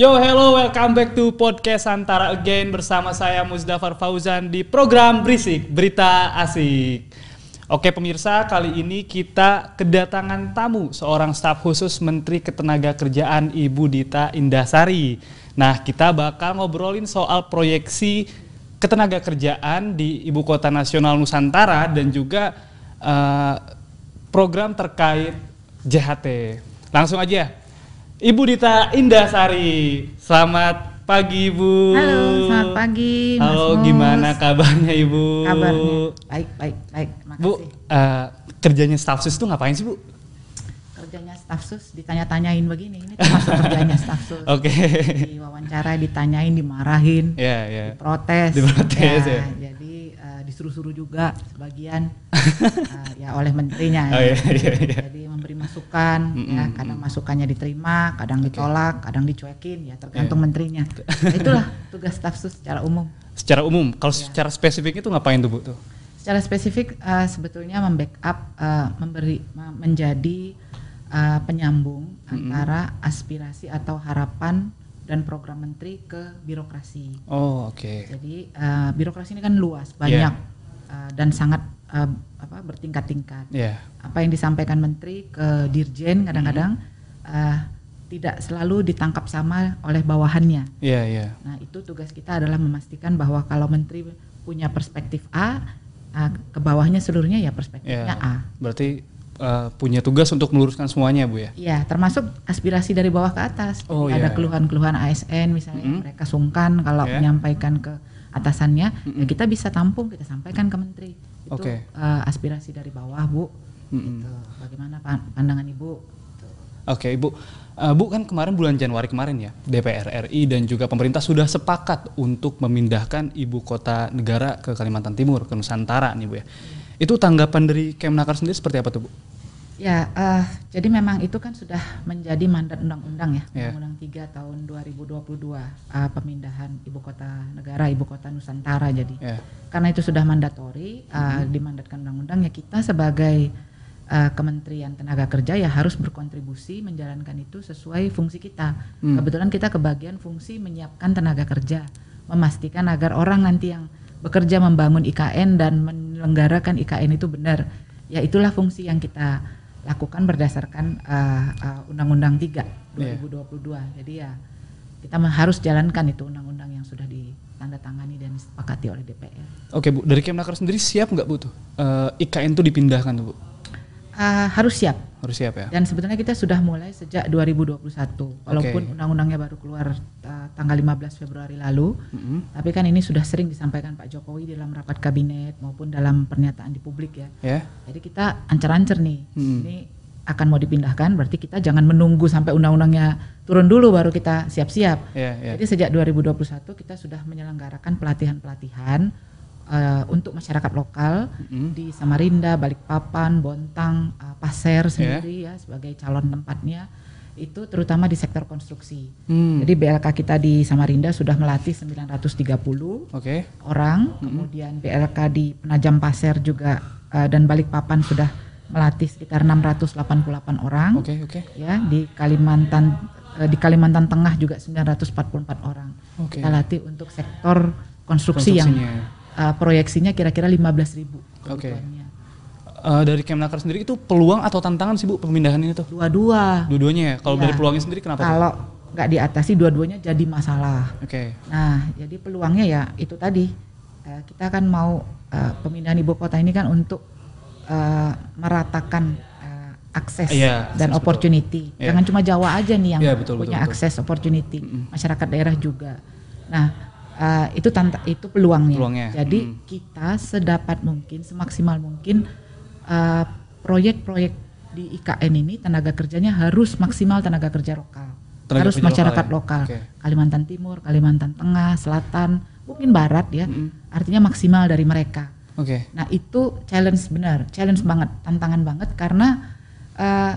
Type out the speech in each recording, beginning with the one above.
Yo, hello, welcome back to podcast Antara Again bersama saya Muzdafar Fauzan di program Berisik, Berita Asik. Oke pemirsa, kali ini kita kedatangan tamu seorang staf khusus Menteri Ketenagakerjaan Ibu Dita Indasari. Nah, kita bakal ngobrolin soal proyeksi ketenagakerjaan di Ibu Kota Nasional Nusantara dan juga uh, program terkait JHT. Langsung aja. Ibu Dita Indasari, selamat pagi Ibu. Halo, selamat pagi. Mas Halo, Mus. gimana kabarnya Ibu? Kabarnya baik, baik, baik. Makasih. Bu, eh, kerjanya staff sus itu ngapain sih Bu? Kerjanya staf sus ditanya-tanyain begini, ini termasuk kerjanya staf sus. Oke. Diwawancara, ditanyain, dimarahin, Ya, ya. protes. Diprotes, ya. Jadi eh, disuruh-suruh juga sebagian eh, ya oleh menterinya. Oh, ya. iya, iya, iya. Jadi memberi masukan, ya Mm-mm, kadang masukannya diterima, kadang Oke. ditolak, kadang dicuekin, ya tergantung Iya. menterinya. Nah, itulah tugas staf sus secara umum. Secara umum, kalau Ya. secara spesifik itu ngapain tuh Bu tuh? Secara spesifik eh, sebetulnya membackup eh, memberi me- menjadi eh, penyambung antara aspirasi atau harapan dan program menteri ke birokrasi. Oh, oke. Jadi eh, birokrasi ini kan luas, banyak eh, dan sangat eh, apa bertingkat-tingkat. Ya. Apa yang disampaikan menteri ke dirjen kadang-kadang eh, tidak selalu ditangkap sama oleh bawahannya. Iya, iya. Nah, itu tugas kita adalah memastikan bahwa kalau menteri punya perspektif A, ah, ke bawahnya seluruhnya ya perspektifnya A. Berarti eh, punya tugas untuk meluruskan semuanya Bu ya? Iya, termasuk aspirasi dari bawah ke atas. Oh, Jadi iya, ada iya. keluhan-keluhan ASN misalnya Mm-mm. mereka sungkan kalau Iya. menyampaikan ke atasannya, ya Mm-mm. kita bisa tampung, kita sampaikan ke menteri. Itu Oke. eh, aspirasi dari bawah, Bu. Mm-mm. Gitu. Bagaimana pan- pandangan Ibu? Gitu. Oke, Ibu. Eh, Bu kan kemarin bulan Januari kemarin ya, DPR RI dan juga pemerintah sudah sepakat untuk memindahkan ibu kota negara ke Kalimantan Timur, ke Nusantara nih Bu ya. Itu tanggapan dari Kemnaker sendiri seperti apa tuh Bu? Ya, eh, jadi memang itu kan sudah menjadi mandat undang-undang ya, Iya. Undang-Undang 3 tahun 2022 eh, pemindahan ibu kota negara, ibu kota Nusantara jadi. Ya. Karena itu sudah mandatori, eh, dimandatkan undang-undang ya kita sebagai eh, Kementerian Tenaga Kerja ya harus berkontribusi menjalankan itu sesuai fungsi kita. Hmm. Kebetulan kita kebagian fungsi menyiapkan tenaga kerja, memastikan agar orang nanti yang bekerja membangun IKN dan menyelenggarakan IKN itu benar. Ya itulah fungsi yang kita lakukan berdasarkan uh, uh, Undang-Undang 3 Iya. 2022. Jadi ya kita harus jalankan itu undang-undang yang sudah ditandatangani dan disepakati oleh DPR. Oke Bu, dari Kemnaker sendiri siap nggak Bu tuh? Eh, IKN tuh dipindahkan tuh Bu? Uh, harus siap Harus siap ya? dan sebetulnya kita sudah mulai sejak 2021 walaupun Oke. undang-undangnya baru keluar uh, tanggal 15 Februari lalu Mm-mm. tapi kan ini sudah sering disampaikan Pak Jokowi dalam rapat kabinet maupun dalam pernyataan di publik ya Ya? jadi kita ancer-ancer nih Hmm. ini akan mau dipindahkan berarti kita jangan menunggu sampai undang-undangnya turun dulu baru kita siap-siap Ya, ya. jadi sejak 2021 kita sudah menyelenggarakan pelatihan-pelatihan eh, untuk masyarakat lokal Mm-mm. di Samarinda, Balikpapan, Bontang, eh, Pasir Ya. sendiri ya sebagai calon tempatnya itu terutama di sektor konstruksi. Hmm. Jadi BLK kita di Samarinda sudah melatih 930 Oke. orang, kemudian BLK di Penajam Pasir juga eh, dan Balikpapan sudah melatih sekitar 688 orang Oke, oke. ya di Kalimantan eh, di Kalimantan Tengah juga 944 orang. Oke. Kita latih untuk sektor konstruksi yang. Uh, proyeksinya kira-kira 15.000 ribu Oke. Eh, dari Kemnaker sendiri itu peluang atau tantangan sih Bu pemindahan ini tuh? Dua-dua. Dua-duanya ya. Kalau Iya. dari peluangnya sendiri kenapa? Kalau nggak diatasi dua-duanya jadi masalah. Oke. Nah, jadi peluangnya ya itu tadi eh, kita kan mau eh, pemindahan ibu kota ini kan untuk eh, meratakan akses Iya, dan akses, opportunity. Iya. Jangan cuma Jawa aja nih yang Iya, betul, punya betul, betul. akses opportunity, masyarakat daerah juga. Nah, eh, itu tanta itu peluangnya. Peluangnya, Jadi mm. kita sedapat mungkin, semaksimal mungkin eh, proyek-proyek di IKN ini tenaga kerjanya harus maksimal tenaga kerja lokal. Tenaga harus kerja masyarakat lokal lokal. ya? Oke. Kalimantan Timur, Kalimantan Tengah, Selatan, mungkin Barat ya. Mm-mm. Artinya maksimal dari mereka. Oke. Nah itu challenge benar, challenge banget, tantangan banget karena eh,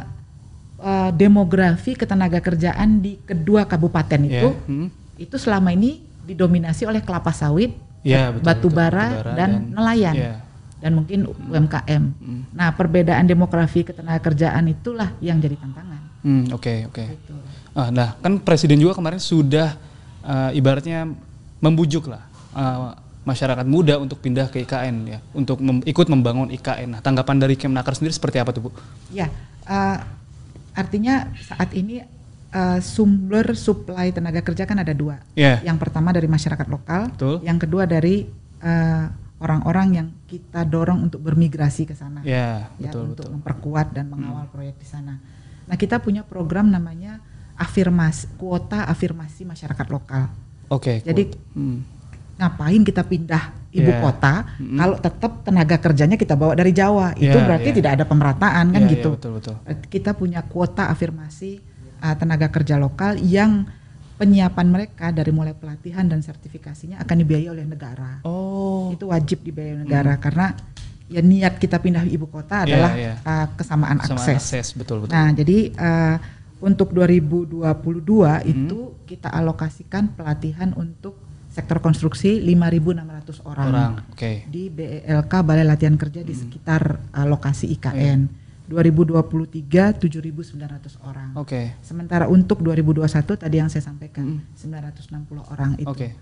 demografi ketenaga kerjaan di kedua kabupaten itu Hmm. itu selama ini didominasi oleh kelapa sawit, Ya, betul, batu betul. bara, Batubara dan, nelayan ya. dan mungkin UMKM. Hmm. Nah perbedaan demografi ketenaga kerjaan itulah yang jadi tantangan. Hmm, oke, oke. Gitu. Ah, nah, kan presiden juga kemarin sudah uh, ibaratnya membujuk lah uh, masyarakat muda untuk pindah ke IKN ya, untuk mem ikut membangun IKN. Nah, tanggapan dari Kemnaker sendiri seperti apa tuh Bu? Ya, uh, artinya saat ini uh, sumber supply tenaga kerja kan ada dua. Yeah. Yang pertama dari masyarakat lokal, Betul. yang kedua dari uh, orang-orang yang kita dorong untuk bermigrasi ke sana. Yeah, ya, betul, untuk betul. memperkuat dan mengawal proyek di sana. Nah, kita punya program namanya afirmasi kuota afirmasi masyarakat lokal. Oke. Jadi hmm. ngapain kita pindah ibu Yeah. kota Mm-mm. kalau tetap tenaga kerjanya kita bawa dari Jawa itu Yeah, berarti yeah. tidak ada pemerataan kan Iya, iya, gitu betul, betul. Berarti kita punya kuota afirmasi uh, tenaga kerja lokal yang penyiapan mereka dari mulai pelatihan dan sertifikasinya akan dibiayai oleh negara Oh. itu wajib dibiayai oleh negara karena ya niat kita pindah ibu kota Iya, adalah iya. uh, kesamaan Sama akses akses, betul betul. Nah, jadi uh, untuk 2022 Hmm. itu kita alokasikan pelatihan untuk sektor konstruksi 5.600 orang, Orang, oke. di BELK Balai Latihan Kerja di sekitar uh, lokasi IKN. 2023 7.900 orang. Oke. Sementara untuk 2021 tadi yang saya sampaikan Hmm. 960 orang itu. Oke.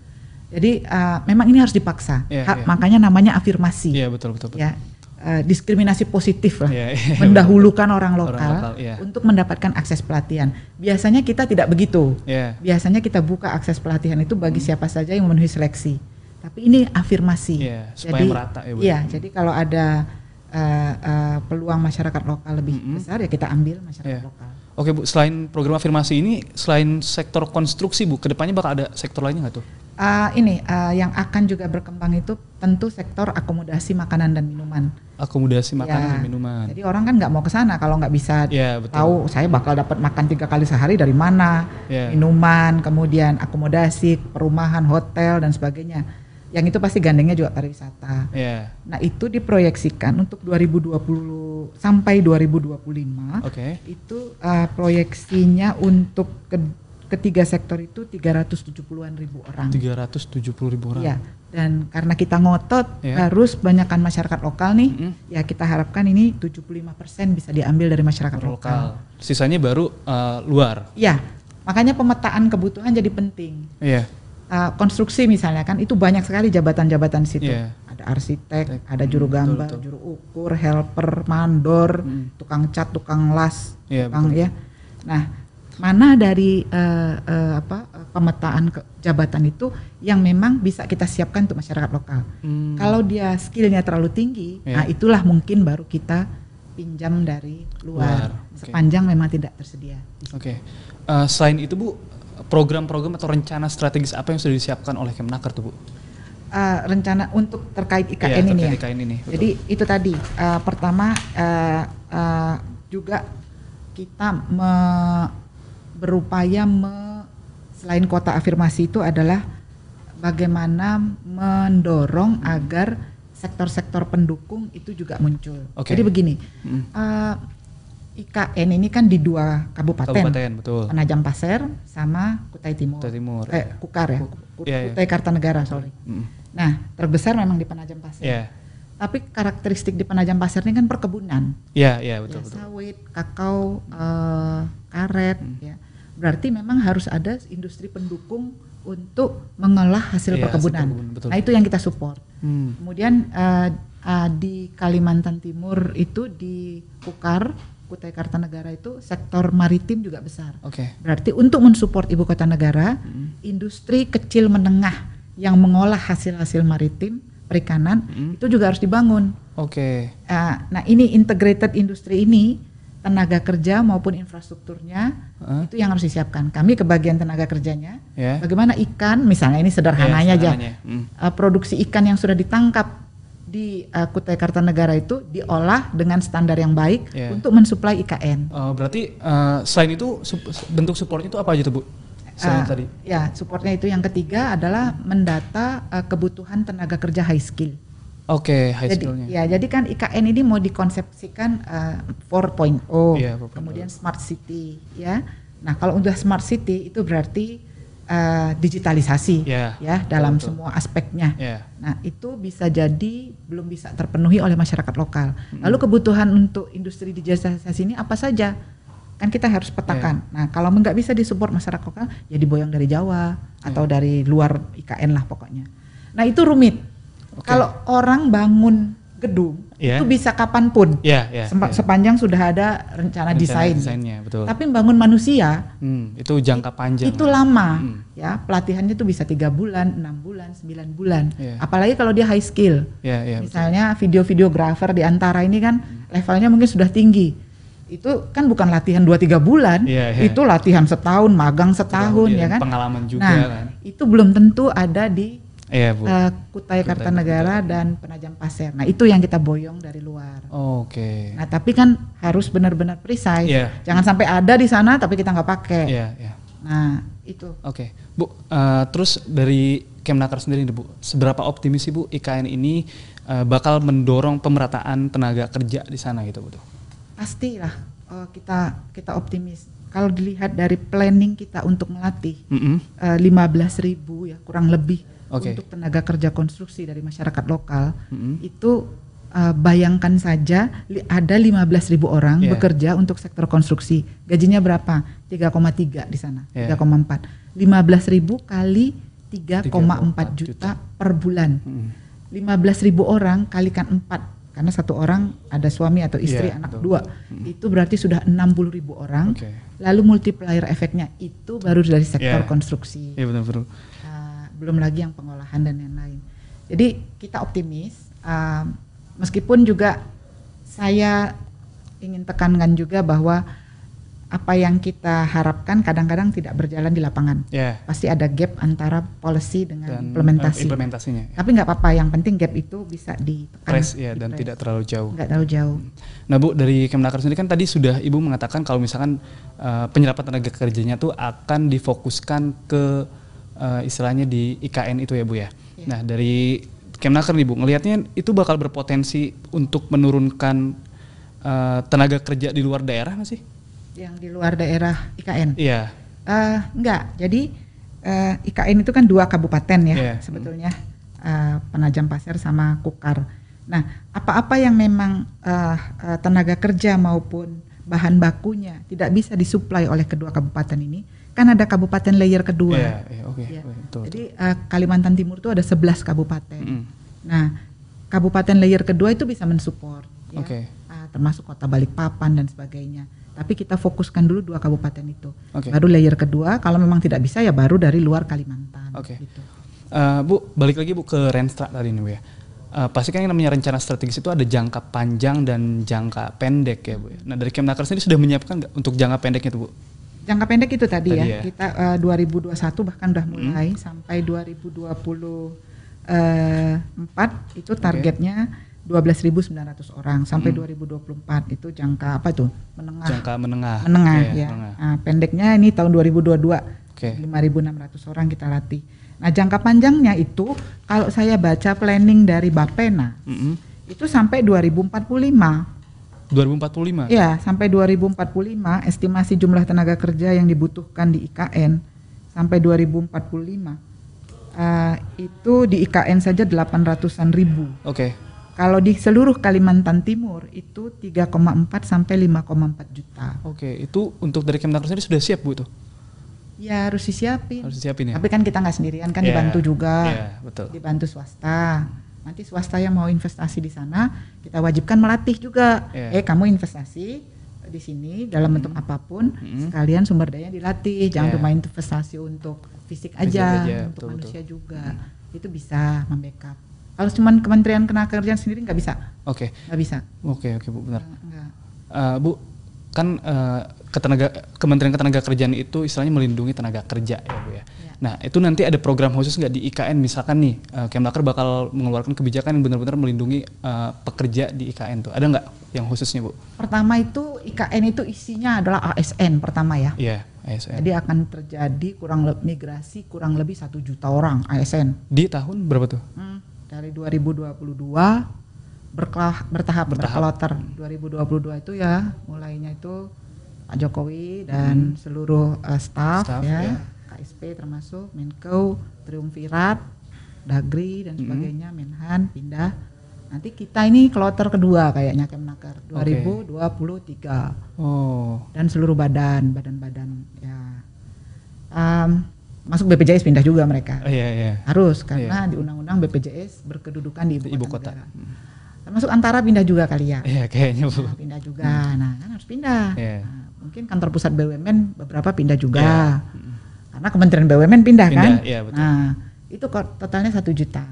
Jadi uh, memang ini harus dipaksa. Iya, Ha- iya. Makanya namanya afirmasi. Iya, betul betul. betul. Ya, uh, diskriminasi positif lah, Iya, iya, mendahulukan orang Orang lokal, lokal, iya. untuk mendapatkan akses pelatihan. Biasanya kita tidak begitu. Iya. Biasanya kita buka akses pelatihan itu bagi siapa saja yang memenuhi seleksi. Tapi ini afirmasi. Iya, supaya merata ya. Iya, jadi kalau ada uh, uh, peluang masyarakat lokal lebih Mm-mm. besar ya kita ambil masyarakat Iya. lokal. Oke Bu, selain program afirmasi ini, selain sektor konstruksi Bu, ke depannya bakal ada sektor lainnya nggak tuh? Uh, ini uh, yang akan juga berkembang itu tentu sektor akomodasi makanan dan minuman. Akomodasi makanan Ya, dan minuman. Jadi orang kan nggak mau ke sana kalau nggak bisa Iya, betul. tahu saya bakal dapat makan tiga kali sehari dari mana, Iya. minuman, kemudian akomodasi, perumahan, hotel dan sebagainya. Yang itu pasti gandengnya juga pariwisata. Iya. Nah itu diproyeksikan untuk 2020 sampai 2025 Oke. itu uh, proyeksinya untuk ke- ketiga sektor itu 370-an ribu orang. 370 ribu orang. Iya. Dan karena kita ngotot Iya. harus banyakkan masyarakat lokal nih, Mm-mm. ya kita harapkan ini 75% bisa diambil dari masyarakat lokal. lokal. Sisanya baru eh, luar. Iya. Makanya pemetaan kebutuhan jadi penting. Iya. Uh, konstruksi misalnya kan itu banyak sekali jabatan-jabatan situ. Iya. Ada arsitek, Arsitek. ada juru Hmm, gambar, betul, betul. juru ukur, helper, mandor, Hmm. tukang cat, tukang las, Iya, tukang betul. ya. Nah, mana dari uh, uh, apa uh, pemetaan ke- jabatan itu yang memang bisa kita siapkan untuk masyarakat lokal. Hmm. Kalau dia skillnya terlalu tinggi, Iya. nah itulah mungkin baru kita pinjam dari Luar, luar, sepanjang memang tidak tersedia. Oke. Eh, selain itu Bu, program-program atau rencana strategis apa yang sudah disiapkan oleh Kemnaker tuh Bu? Uh, rencana untuk terkait IKN Iya, ini terkait ya. IKN ini, betul. Jadi itu tadi uh, pertama uh, uh, juga kita me- berupaya me- selain kota afirmasi itu adalah bagaimana mendorong agar sektor-sektor pendukung itu juga muncul. Oke. Jadi begini, Hmm. uh, IKN ini kan di dua kabupaten, Kabupaten, betul. Penajam Pasir sama Kutai Timur. Kutai Timur. Eh, Kukar ya, Kuk- Kut- iya, iya. Kutai Kartanegara sorry. Hmm. Nah, terbesar memang di Penajam Pasir. Iya. Tapi karakteristik di Penajam Pasir ini kan perkebunan. Iya, iya betul Ya, betul. sawit, kakao, eh, karet, Hmm. ya. Berarti memang harus ada industri pendukung untuk mengolah hasil hasil perkebunan. perkebunan, betul. Nah, itu yang kita support. Hmm. Kemudian eh, eh, di Kalimantan Timur itu di Kukar, Kutai Kartanegara itu sektor maritim juga besar. Oke. Berarti untuk mensupport ibu kota negara, Hmm. industri kecil menengah yang mengolah hasil-hasil maritim perikanan Hmm. itu juga harus dibangun. Oke. Uh, nah ini integrated industri ini tenaga kerja maupun infrastrukturnya Heeh. itu yang harus disiapkan. Kami ke bagian tenaga kerjanya. Ya. Bagaimana ikan, misalnya ini sederhananya Ya, aja. Hmm. uh, produksi ikan yang sudah ditangkap di uh, Kutai Kartanegara itu diolah dengan standar yang baik Ya. untuk mensuplai IKN. Eh, berarti eh, selain itu sup- bentuk supportnya itu apa aja tuh Bu? Selain Uh, tadi. Ya, supportnya itu yang ketiga adalah mendata uh, kebutuhan tenaga kerja high skill. Oke, high jadi, skillnya. ya, jadi kan IKN ini mau dikonsepsikan uh, 4.0, Iya, 4.0. kemudian smart city, ya. Nah, kalau udah smart city itu berarti uh, digitalisasi, Ya, ya, dalam betul. semua aspeknya. Ya. Nah, itu bisa jadi belum bisa terpenuhi oleh masyarakat lokal. Lalu kebutuhan untuk industri digitalisasi ini apa saja? kan kita harus petakan. Nah kalau nggak bisa disupport masyarakat lokal, ya diboyong dari Jawa atau dari luar IKN lah pokoknya. Nah itu rumit. Oke. Kalau orang bangun gedung Iya. itu bisa kapan pun, ya. Sempa- ya. sepanjang sudah ada rencana, Rencana desain. desainnya, betul. Tapi bangun manusia Hmm, itu jangka panjang. itu lama, Hmm. ya pelatihannya itu bisa tiga bulan, enam bulan, sembilan bulan. Iya. Apalagi kalau dia high skill. Ya, ya, betul. Misalnya video-videografer di antara ini kan levelnya mungkin sudah tinggi. Itu kan bukan latihan 2-3 bulan, Iya, iya. itu latihan setahun, magang setahun Iya, ya kan. Pengalaman juga nah, kan. itu belum tentu ada di Iya, Bu. eh, Kutai Kartanegara dan Penajam Pasir. Nah, itu yang kita boyong dari luar. Oke. Nah, tapi kan harus benar-benar precise. Iya. Jangan sampai ada di sana tapi kita nggak pakai. Iya, iya. Nah, itu. Oke, Bu. eh, terus dari Kemnaker sendiri, nih, Bu, seberapa optimis sih Bu IKN ini eh, bakal mendorong pemerataan tenaga kerja di sana gitu, Bu? Pastilah eh, kita kita optimis. Kalau dilihat dari planning kita untuk melatih Mm-mm. eh, 15.000 ya kurang lebih Oke. untuk tenaga kerja konstruksi dari masyarakat lokal Mm-mm. itu eh, bayangkan saja li- ada 15.000 orang Iya. bekerja untuk sektor konstruksi gajinya berapa 3,3 di sana Iya. 3,4 15.000 kali 3,4 3,4 juta per bulan Mm. 15.000 orang kalikan 4 karena satu orang ada suami atau istri Iya, anak betul. dua itu berarti sudah 60.000 orang Oke. lalu multiplier efeknya itu baru dari sektor Iya. konstruksi Iya benar-benar. Uh, belum lagi yang pengolahan dan lain-lain. Jadi kita optimis, um, meskipun juga saya ingin tekankan juga bahwa apa yang kita harapkan kadang-kadang tidak berjalan di lapangan. Ya. Pasti ada gap antara policy dengan Dan implementasi. eh, implementasinya. ya. Tapi nggak apa-apa, yang penting gap itu bisa ditekan. Press ya dan di-press. tidak terlalu jauh. nggak terlalu jauh. Nah Bu dari Kemenaker sendiri kan tadi sudah Ibu mengatakan kalau misalkan eh, penyerapan tenaga kerjanya tuh akan difokuskan ke eh, istilahnya di IKN itu ya Bu ya. Iya. Nah dari Kemenaker nih Bu ngelihatnya itu bakal berpotensi untuk menurunkan eh, tenaga kerja di luar daerah nggak sih? Yang di luar daerah IKN. Iya. Eh, enggak, jadi eh, IKN itu kan dua kabupaten ya Iya. sebetulnya eh, Penajam Pasir sama Kukar. Nah, apa-apa yang memang eh, eh, tenaga kerja maupun bahan bakunya tidak bisa disuplai oleh kedua kabupaten ini, kan ada kabupaten layer kedua. Iya, iya, oke. Ya. oke, betul, Jadi eh, Kalimantan Timur itu ada 11 kabupaten. Mm-mm. Nah, kabupaten layer kedua itu bisa mensupport, ya. Oke. Ah, termasuk kota Balikpapan dan sebagainya. Tapi kita fokuskan dulu dua kabupaten itu. Oke. Baru layer kedua, kalau memang tidak bisa ya baru dari luar Kalimantan. Oke. Gitu. Eh, bu, balik lagi Bu ke Renstra tadi nih Bu ya. Eh, pasti kan yang namanya rencana strategis itu ada jangka panjang dan jangka pendek ya Bu ya. Nah dari Kemnaker sendiri sudah menyiapkan nggak untuk jangka pendeknya tuh Bu? Jangka pendek itu tadi, Tadi ya. ya. Kita eh, 2021 bahkan udah mulai sampai 2024 itu targetnya 12.900 orang sampai 2024 itu jangka apa tuh? Menengah. Jangka menengah. menengah Iya, ya. menengah. Nah, pendeknya ini tahun 2022. Oke. 5.600 orang kita latih. Nah, jangka panjangnya itu kalau saya baca planning dari Bapena Mm-mm. itu sampai 2045. 2045. Ya, sampai 2045 estimasi jumlah tenaga kerja yang dibutuhkan di IKN sampai 2045 eh, itu di IKN saja 800-an ribu. Oke. Kalau di seluruh Kalimantan Timur itu 3,4 sampai 5,4 juta. Oke, itu untuk dari Kemnaker sendiri sudah siap Bu tuh? Ya harus disiapin. Harus disiapin ya? Tapi kan kita nggak sendirian kan Iya, dibantu juga. Iya, betul. Dibantu swasta. Nanti swasta yang mau investasi di sana, kita wajibkan melatih juga. Iya. Eh kamu investasi di sini dalam bentuk apa pun, Mm-mm. sekalian sumber daya dilatih. Jangan cuma investasi untuk fisik aja, aja, untuk betul, manusia juga. Itu bisa membackup. Kalau cuma Kementerian Ketenagakerjaan sendiri nggak bisa, Oke. nggak bisa. Oke, oke Bu, benar. Eh, Bu, kan eh, ketenaga Kementerian Ketenagakerjaan itu istilahnya melindungi tenaga kerja ya Bu ya. Ya. Nah itu nanti ada program khusus nggak di IKN misalkan nih eh, Kemnaker bakal mengeluarkan kebijakan yang benar-benar melindungi eh, pekerja di IKN tuh ada nggak yang khususnya Bu? Pertama itu IKN itu isinya adalah ASN pertama ya. Iya ASN. Jadi akan terjadi kurang lebih migrasi kurang lebih satu juta orang ASN Di tahun berapa tuh? Hmm, dari 2022 berkelah, bertahap, Bertahap. berkloter 2022 itu ya mulainya itu Pak Jokowi dan seluruh uh, Hmm. staff, Staff, ya, ya. KSP termasuk Menko, Triumvirat, Dagri dan Hmm. sebagainya, Menhan pindah. Nanti kita ini kloter kedua kayaknya Kemnaker Oke. 2023 Oh. dan seluruh badan badan-badan ya Em, masuk BPJS pindah juga mereka Oh, iya iya. harus karena di undang-undang BPJS berkedudukan di ibu, Ibu kota. Termasuk antara pindah juga kali ya Iya kayaknya Bu. Nah, pindah juga nah kan harus pindah Iya. Nah, mungkin kantor pusat BUMN beberapa pindah juga Iya. karena Kementerian BUMN pindah, kan Pindah, iya, betul. nah itu totalnya satu juta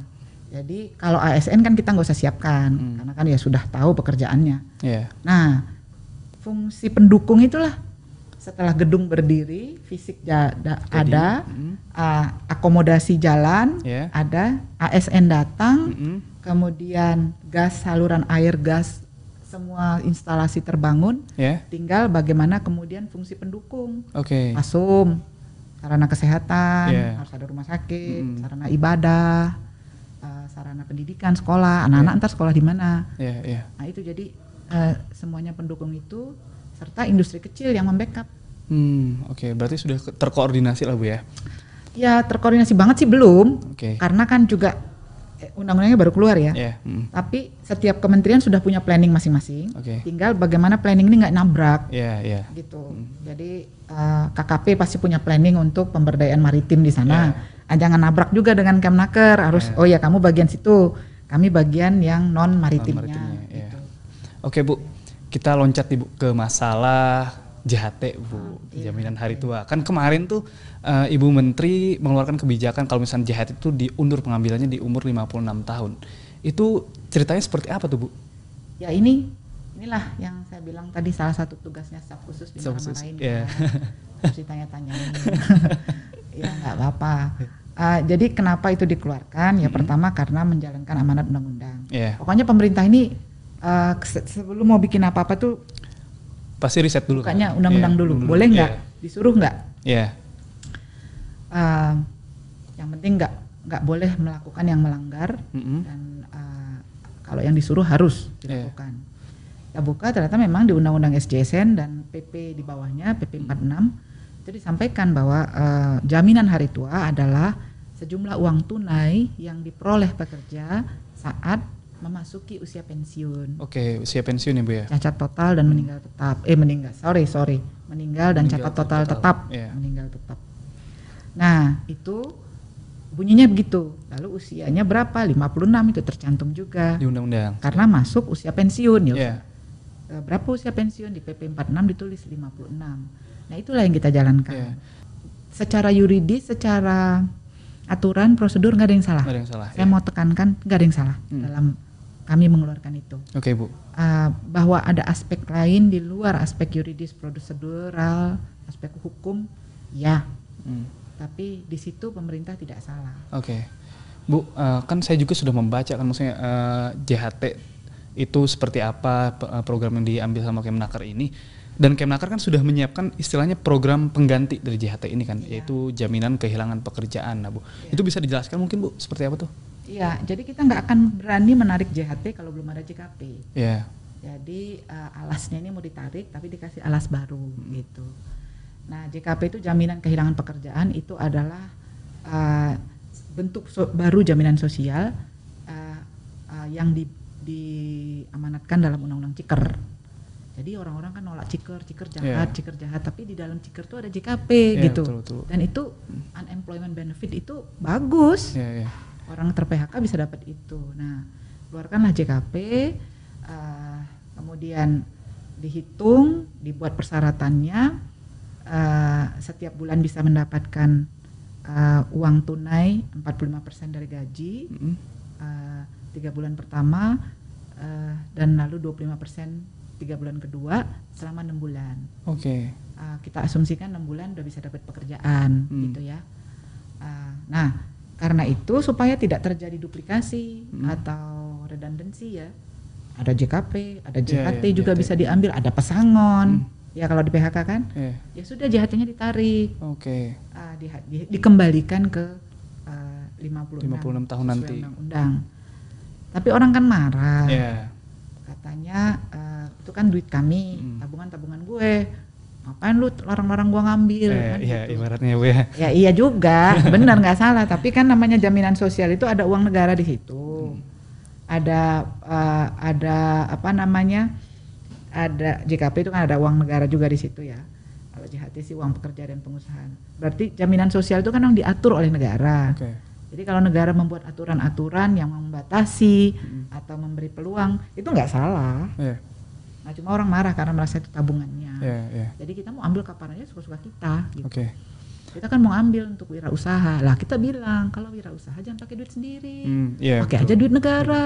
jadi kalau ASN kan kita nggak usah siapkan Hmm. karena kan ya sudah tahu pekerjaannya Iya. Nah, fungsi pendukung itulah setelah gedung berdiri, fisik ada, mm, ah, akomodasi jalan Ya. ada, ASN datang, mm-mm. Kemudian gas saluran air gas semua instalasi terbangun, Ya. tinggal bagaimana kemudian fungsi pendukung, Oke. asum, sarana kesehatan, Ya. harus ada rumah sakit, Mm. sarana ibadah, ah, sarana pendidikan, sekolah, anak-anak Ya. ntar sekolah di mana. Iya iya. Nah itu jadi eh, semuanya pendukung itu serta industri kecil yang membackup. Hmm, oke. Berarti sudah terkoordinasi lah Bu ya. Ya terkoordinasi banget sih belum, Oke. karena kan juga undang-undangnya baru keluar ya. Iya. mm. Tapi setiap kementerian sudah punya planning masing-masing. Oke. Tinggal bagaimana planning ini nggak nabrak Iya iya. gitu. Jadi eh, KKP pasti punya planning untuk pemberdayaan maritim di sana. Ah, jangan nabrak juga dengan Kemnaker. Harus Iya. oh ya kamu bagian situ, kami bagian yang non maritimnya. Iya. gitu. Oke Bu, kita loncat nih Bu ke masalah JHT Bu, jaminan hari tua. Kan kemarin tuh eh, Ibu Menteri mengeluarkan kebijakan kalau misalnya JHT itu diundur pengambilannya di umur 56 tahun. Itu ceritanya seperti apa tuh Bu? Ya ini inilah yang saya bilang tadi salah satu tugasnya staf khusus di Staf khusus, marahin iya. Harus ditanya-tanyain. ya nggak apa-apa. Ah, jadi kenapa itu dikeluarkan? Ya pertama karena menjalankan amanat undang-undang. Iya. Pokoknya pemerintah ini se- sebelum mau bikin apa-apa tuh Pasti riset dulu bukannya kan? undang-undang Iya, dulu. Boleh nggak? Disuruh nggak? Iya. Ah, yang penting nggak nggak boleh melakukan yang melanggar Mm-mm. dan uh, kalau yang disuruh harus dilakukan. Kita buka ternyata memang di Undang-Undang SJSN dan PP di bawahnya PP 46 itu disampaikan bahwa uh, jaminan hari tua adalah sejumlah uang tunai yang diperoleh pekerja saat memasuki usia pensiun. Oke, usia pensiun ya Bu ya? Cacat total dan meninggal tetap. Eh meninggal, sorry sorry, meninggal dan Meninggal cacat total, total, tetap. iya. Meninggal tetap. Nah itu bunyinya begitu. Lalu usianya berapa? 56 itu tercantum juga. Di undang-undang. Karena masuk usia pensiun ya. Iya. Eh, Berapa usia pensiun di PP 46 ditulis 56. Nah itulah yang kita jalankan. Iya. Secara yuridis, secara aturan, prosedur nggak ada yang salah. Ada yang salah. Saya iya. mau tekankan nggak ada yang salah Hmm. dalam kami mengeluarkan itu. Oke Bu. Uh, bahwa ada aspek lain di luar aspek yuridis prosedural, aspek hukum, ya. Hmm. Tapi di situ pemerintah tidak salah. Oke, Bu, eh, kan saya juga sudah membaca kan maksudnya eh, JHT itu seperti apa eh, program yang diambil sama Kemnaker ini dan Kemnaker kan sudah menyiapkan istilahnya program pengganti dari JHT ini kan Iya. yaitu jaminan kehilangan pekerjaan, nah Bu. Itu bisa dijelaskan mungkin Bu seperti apa tuh? Iya, jadi kita nggak akan berani menarik JHT kalau belum ada JKP. Ya, Jadi uh, alasnya ini mau ditarik, tapi dikasih alas baru gitu. Nah, JKP itu jaminan kehilangan pekerjaan itu adalah uh, bentuk so- baru jaminan sosial uh, uh, yang di, diamanatkan dalam Undang-Undang Ciker. Jadi orang-orang kan nolak Ciker, Ciker jahat, Iya. Ciker jahat, tapi di dalam Ciker itu ada JKP Iya, gitu. betul, betul. Dan itu unemployment benefit itu bagus ya, ya. orang ter-PHK bisa dapat itu. Nah, keluarkanlah JKP, eh, kemudian dihitung, dibuat persyaratannya, eh, setiap bulan bisa mendapatkan eh, uang tunai 45% dari gaji, eh, tiga bulan pertama, eh, dan lalu 25% tiga bulan kedua selama enam bulan. Oke, Uh, kita asumsikan enam bulan udah bisa dapat pekerjaan Hmm. gitu ya. Uh, nah karena itu supaya tidak terjadi duplikasi Hmm. atau redundancy ya, ada JKP, ada Iya, JHT iya, juga JHT. bisa diambil, ada pesangon. Hmm. Ya kalau di PHK kan, ya, ya sudah JHT-nya ditarik, oke, uh, di- di- dikembalikan ke uh, 56, 56 tahun nanti. undang-undang. Tapi orang kan marah ya, katanya eh, itu kan duit kami Hmm. tabungan-tabungan gue ngapain lu larang-larang gua ngambil Eh, kan iya gitu. ibaratnya Bu ya. ya iya juga benar nggak salah tapi kan namanya jaminan sosial itu ada uang negara di situ Hmm. ada uh, ada apa namanya ada JKP itu kan ada uang negara juga di situ ya kalau JHT sih uang pekerja dan pengusaha berarti jaminan sosial itu kan yang diatur oleh negara Oke. jadi kalau negara membuat aturan-aturan yang membatasi atau memberi peluang itu nggak salah Iya. nah cuma orang marah karena merasa itu tabungannya Iya, iya. jadi kita mau ambil kapan aja suka-suka kita gitu. Oke. kita kan mau ambil untuk wirausaha lah kita bilang kalau wirausaha jangan pakai duit sendiri Hmm, iya. pakai aja betul. duit negara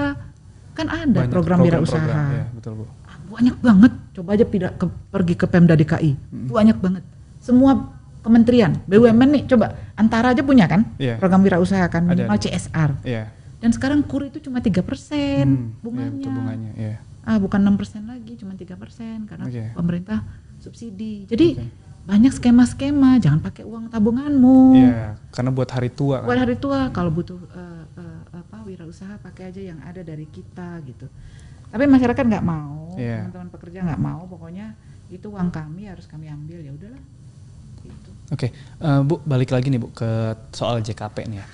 kan ada Banyak program, wirausaha program, Iya, betul, Bu. Banyak banget coba aja pindah ke, pergi ke Pemda DKI Hmm. banyak banget semua kementerian BUMN nih coba antara aja punya kan Iya. program wirausaha kan minimal ada. CSR Iya. dan sekarang kur itu cuma tiga persen Hmm, iya, bunganya betul, bunganya, iya. ah bukan enam persen lagi cuma tiga persen karena Oke. pemerintah subsidi jadi Oke. banyak skema-skema jangan pakai uang tabunganmu Iya, karena buat hari tua buat kan. hari tua kalau butuh eh, eh, apa wirausaha pakai aja yang ada dari kita gitu tapi masyarakat nggak mau Iya. teman-teman pekerja nggak mau pokoknya itu uang kami harus kami ambil ya udahlah gitu. Oke, eh, Bu, balik lagi nih Bu ke soal JKP nih ya.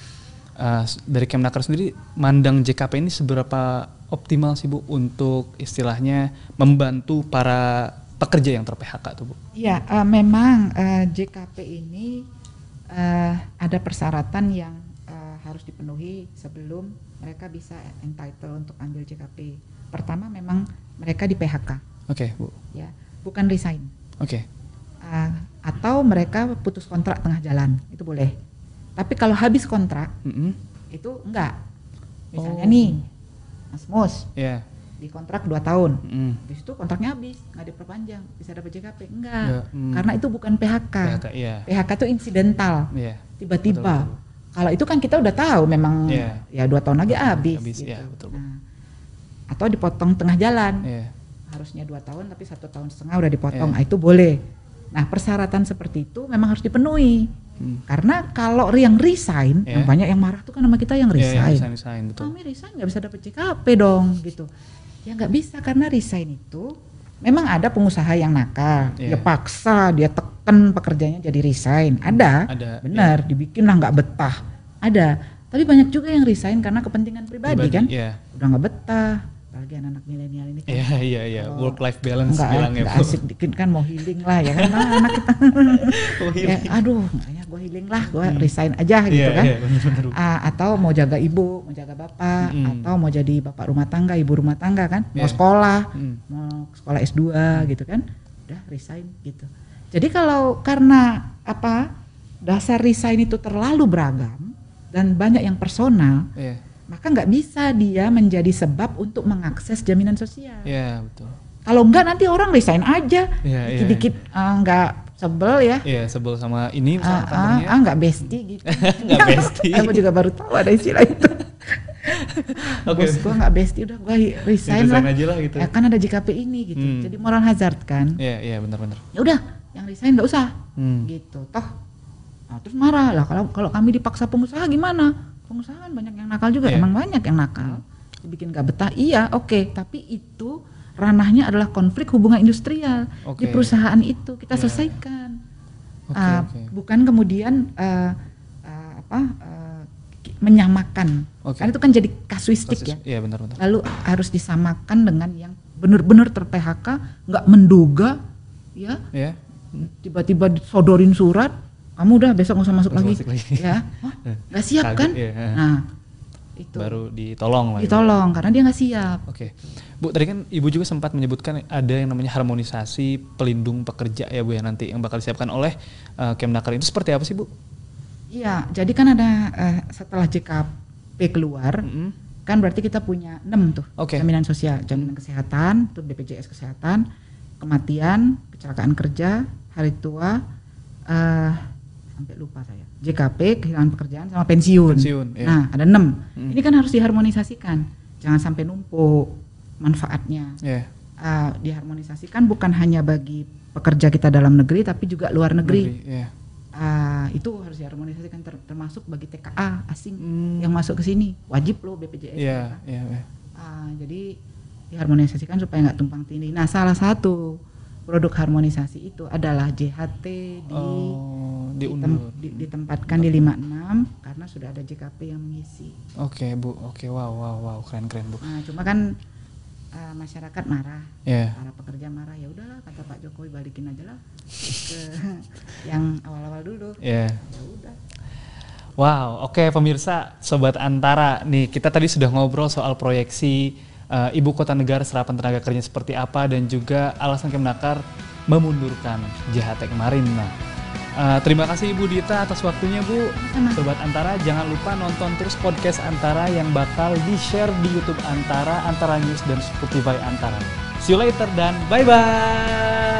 S- dari Kemnaker sendiri mandang JKP ini seberapa optimal sih Bu untuk istilahnya membantu para pekerja yang ter-PHK tuh Bu? Iya, eh, memang eh, JKP ini eh, ada persyaratan yang harus dipenuhi sebelum mereka bisa entitled untuk ambil JKP. Pertama memang mereka di PHK, Oke Bu, ya, bukan resign. oke. Eh, atau mereka putus kontrak tengah jalan, itu boleh. Tapi kalau habis kontrak Mm-mm. itu enggak. Misalnya Oh. nih, Mas Mus Iya. di kontrak 2 tahun, Mm. habis itu kontraknya habis, nggak diperpanjang, bisa dapat JKP? Enggak, Enggak, hmm. karena itu bukan PHK. PHK, iya. PHK itu insidental, Iya. tiba-tiba. Kalau itu kan kita udah tahu memang Iya. ya dua tahun lagi habis. Habis, gitu. iya, betul. Nah, atau dipotong tengah jalan, Iya. harusnya dua tahun tapi satu tahun setengah udah dipotong, Iya. ah, itu boleh. Nah persyaratan seperti itu memang harus dipenuhi. Hmm. Karena kalau yang resign, Iya. yang banyak yang marah tuh kan sama kita yang Iya, iya, resign. resign, resign, betul. Kami resign nggak bisa dapat JKP dong gitu. Ya nggak bisa karena resign itu memang ada pengusaha yang nakal, Iya. dia paksa, dia tekan pekerjanya jadi resign. Ada, Ada, benar, dibikin lah nggak betah. Ada, tapi banyak juga yang resign karena kepentingan pribadi, Pribadi, kan. Iya. Udah nggak betah, apalagi anak-anak milenial ini kan. Iya, iya, iya. Oh. Work life balance Nggak, bilangnya nggak Bu. asik dikit kan mau healing lah ya kan Nah, anak kita Oh, ya, aduh ya gue healing lah gue resign aja gitu Iya, kan iya, benar-benar, Bu. Ah, atau mau jaga ibu, mau jaga bapak, Mm-mm. atau mau jadi bapak rumah tangga, ibu rumah tangga kan, mau Iya. sekolah, Mm. mau sekolah S2 gitu kan, udah resign gitu. Jadi kalau karena apa dasar resign itu terlalu beragam dan banyak yang personal, Iya. Maka nggak bisa dia menjadi sebab untuk mengakses jaminan sosial. Iya, betul. Kalau enggak nanti orang resign aja, Iya, iya, dikit-dikit ah, nggak sebel ya, Iya, sebel sama ini sama ah, kantornya. ah, nggak bestie gitu. Nggak bestie. Aku juga baru tahu ada istilah itu. Oke. Bos gua nggak bestie udah hi- resign, Resign lah. aja lah gitu. Ya kan ada JKP ini gitu. Hmm. Jadi moral hazard kan. Iya, iya, benar-benar. Ya udah, yang resign nggak usah. Hmm. Gitu. Toh nah, terus marah lah kalau kalau kami dipaksa pengusaha gimana? Pengusaha kan banyak yang nakal juga, Iya. emang banyak yang nakal. Dibikin nggak betah. Iya, oke, tapi itu ranahnya adalah konflik hubungan industrial di Oke. perusahaan itu kita Iya. selesaikan. Oke, Ah, oke. bukan kemudian eh, eh, apa ki- menyamakan Oke. karena itu kan jadi kasuistik Kasus- ya Iya, benar-benar. lalu harus disamakan dengan yang benar-benar ter PHK nggak menduga ya Iya. tiba-tiba disodorin surat kamu udah besok nggak usah masuk lagi, masuk lagi. ya nggak siap Kaget, kan iya. nah itu Baru ditolong lah. ya. ditolong karena dia nggak siap Oke, Bu tadi kan Ibu juga sempat menyebutkan ada yang namanya harmonisasi pelindung pekerja ya Bu ya nanti yang bakal disiapkan oleh uh, Kemnaker itu seperti apa sih Bu? iya jadi kan ada eh, setelah JKP keluar Mm-mm. kan berarti kita punya enam tuh Oke. jaminan sosial jaminan kesehatan tuh BPJS kesehatan kematian kecelakaan kerja hari tua eh sampai lupa saya JKP kehilangan pekerjaan sama pensiun, Pensiun, iya. nah ada enam Hmm. ini kan harus diharmonisasikan jangan sampai numpuk manfaatnya Ya. Eh, diharmonisasikan bukan hanya bagi pekerja kita dalam negeri tapi juga luar negeri Ya. Ah, itu harus diharmonisasikan ter- termasuk bagi TKA asing Hmm. yang masuk ke sini wajib loh BPJS Iya, iya, iya. Ah, jadi diharmonisasikan supaya nggak tumpang tindih. Nah, salah satu produk harmonisasi itu adalah JHT di Oh, diundur. Ditem- di- ditempatkan di 56 karena sudah ada JKP yang mengisi. Oke bu, oke wow wow wow keren keren bu. Nah, cuma kan uh, masyarakat marah, Ya. para pekerja marah ya udahlah kata Pak Jokowi balikin aja lah ke yang awal-awal dulu. Ya. Ya udah. Wow, oke pemirsa, sobat Antara, nih kita tadi sudah ngobrol soal proyeksi eh, ibu kota negara serapan tenaga kerja seperti apa dan juga alasan Kemenaker memundurkan JHT kemarin. Nah, eh, terima kasih Ibu Dita atas waktunya Bu. Sama. Sobat Antara, jangan lupa nonton terus podcast Antara yang bakal di-share di YouTube Antara, Antara News dan Spotify Antara. See you later dan bye-bye.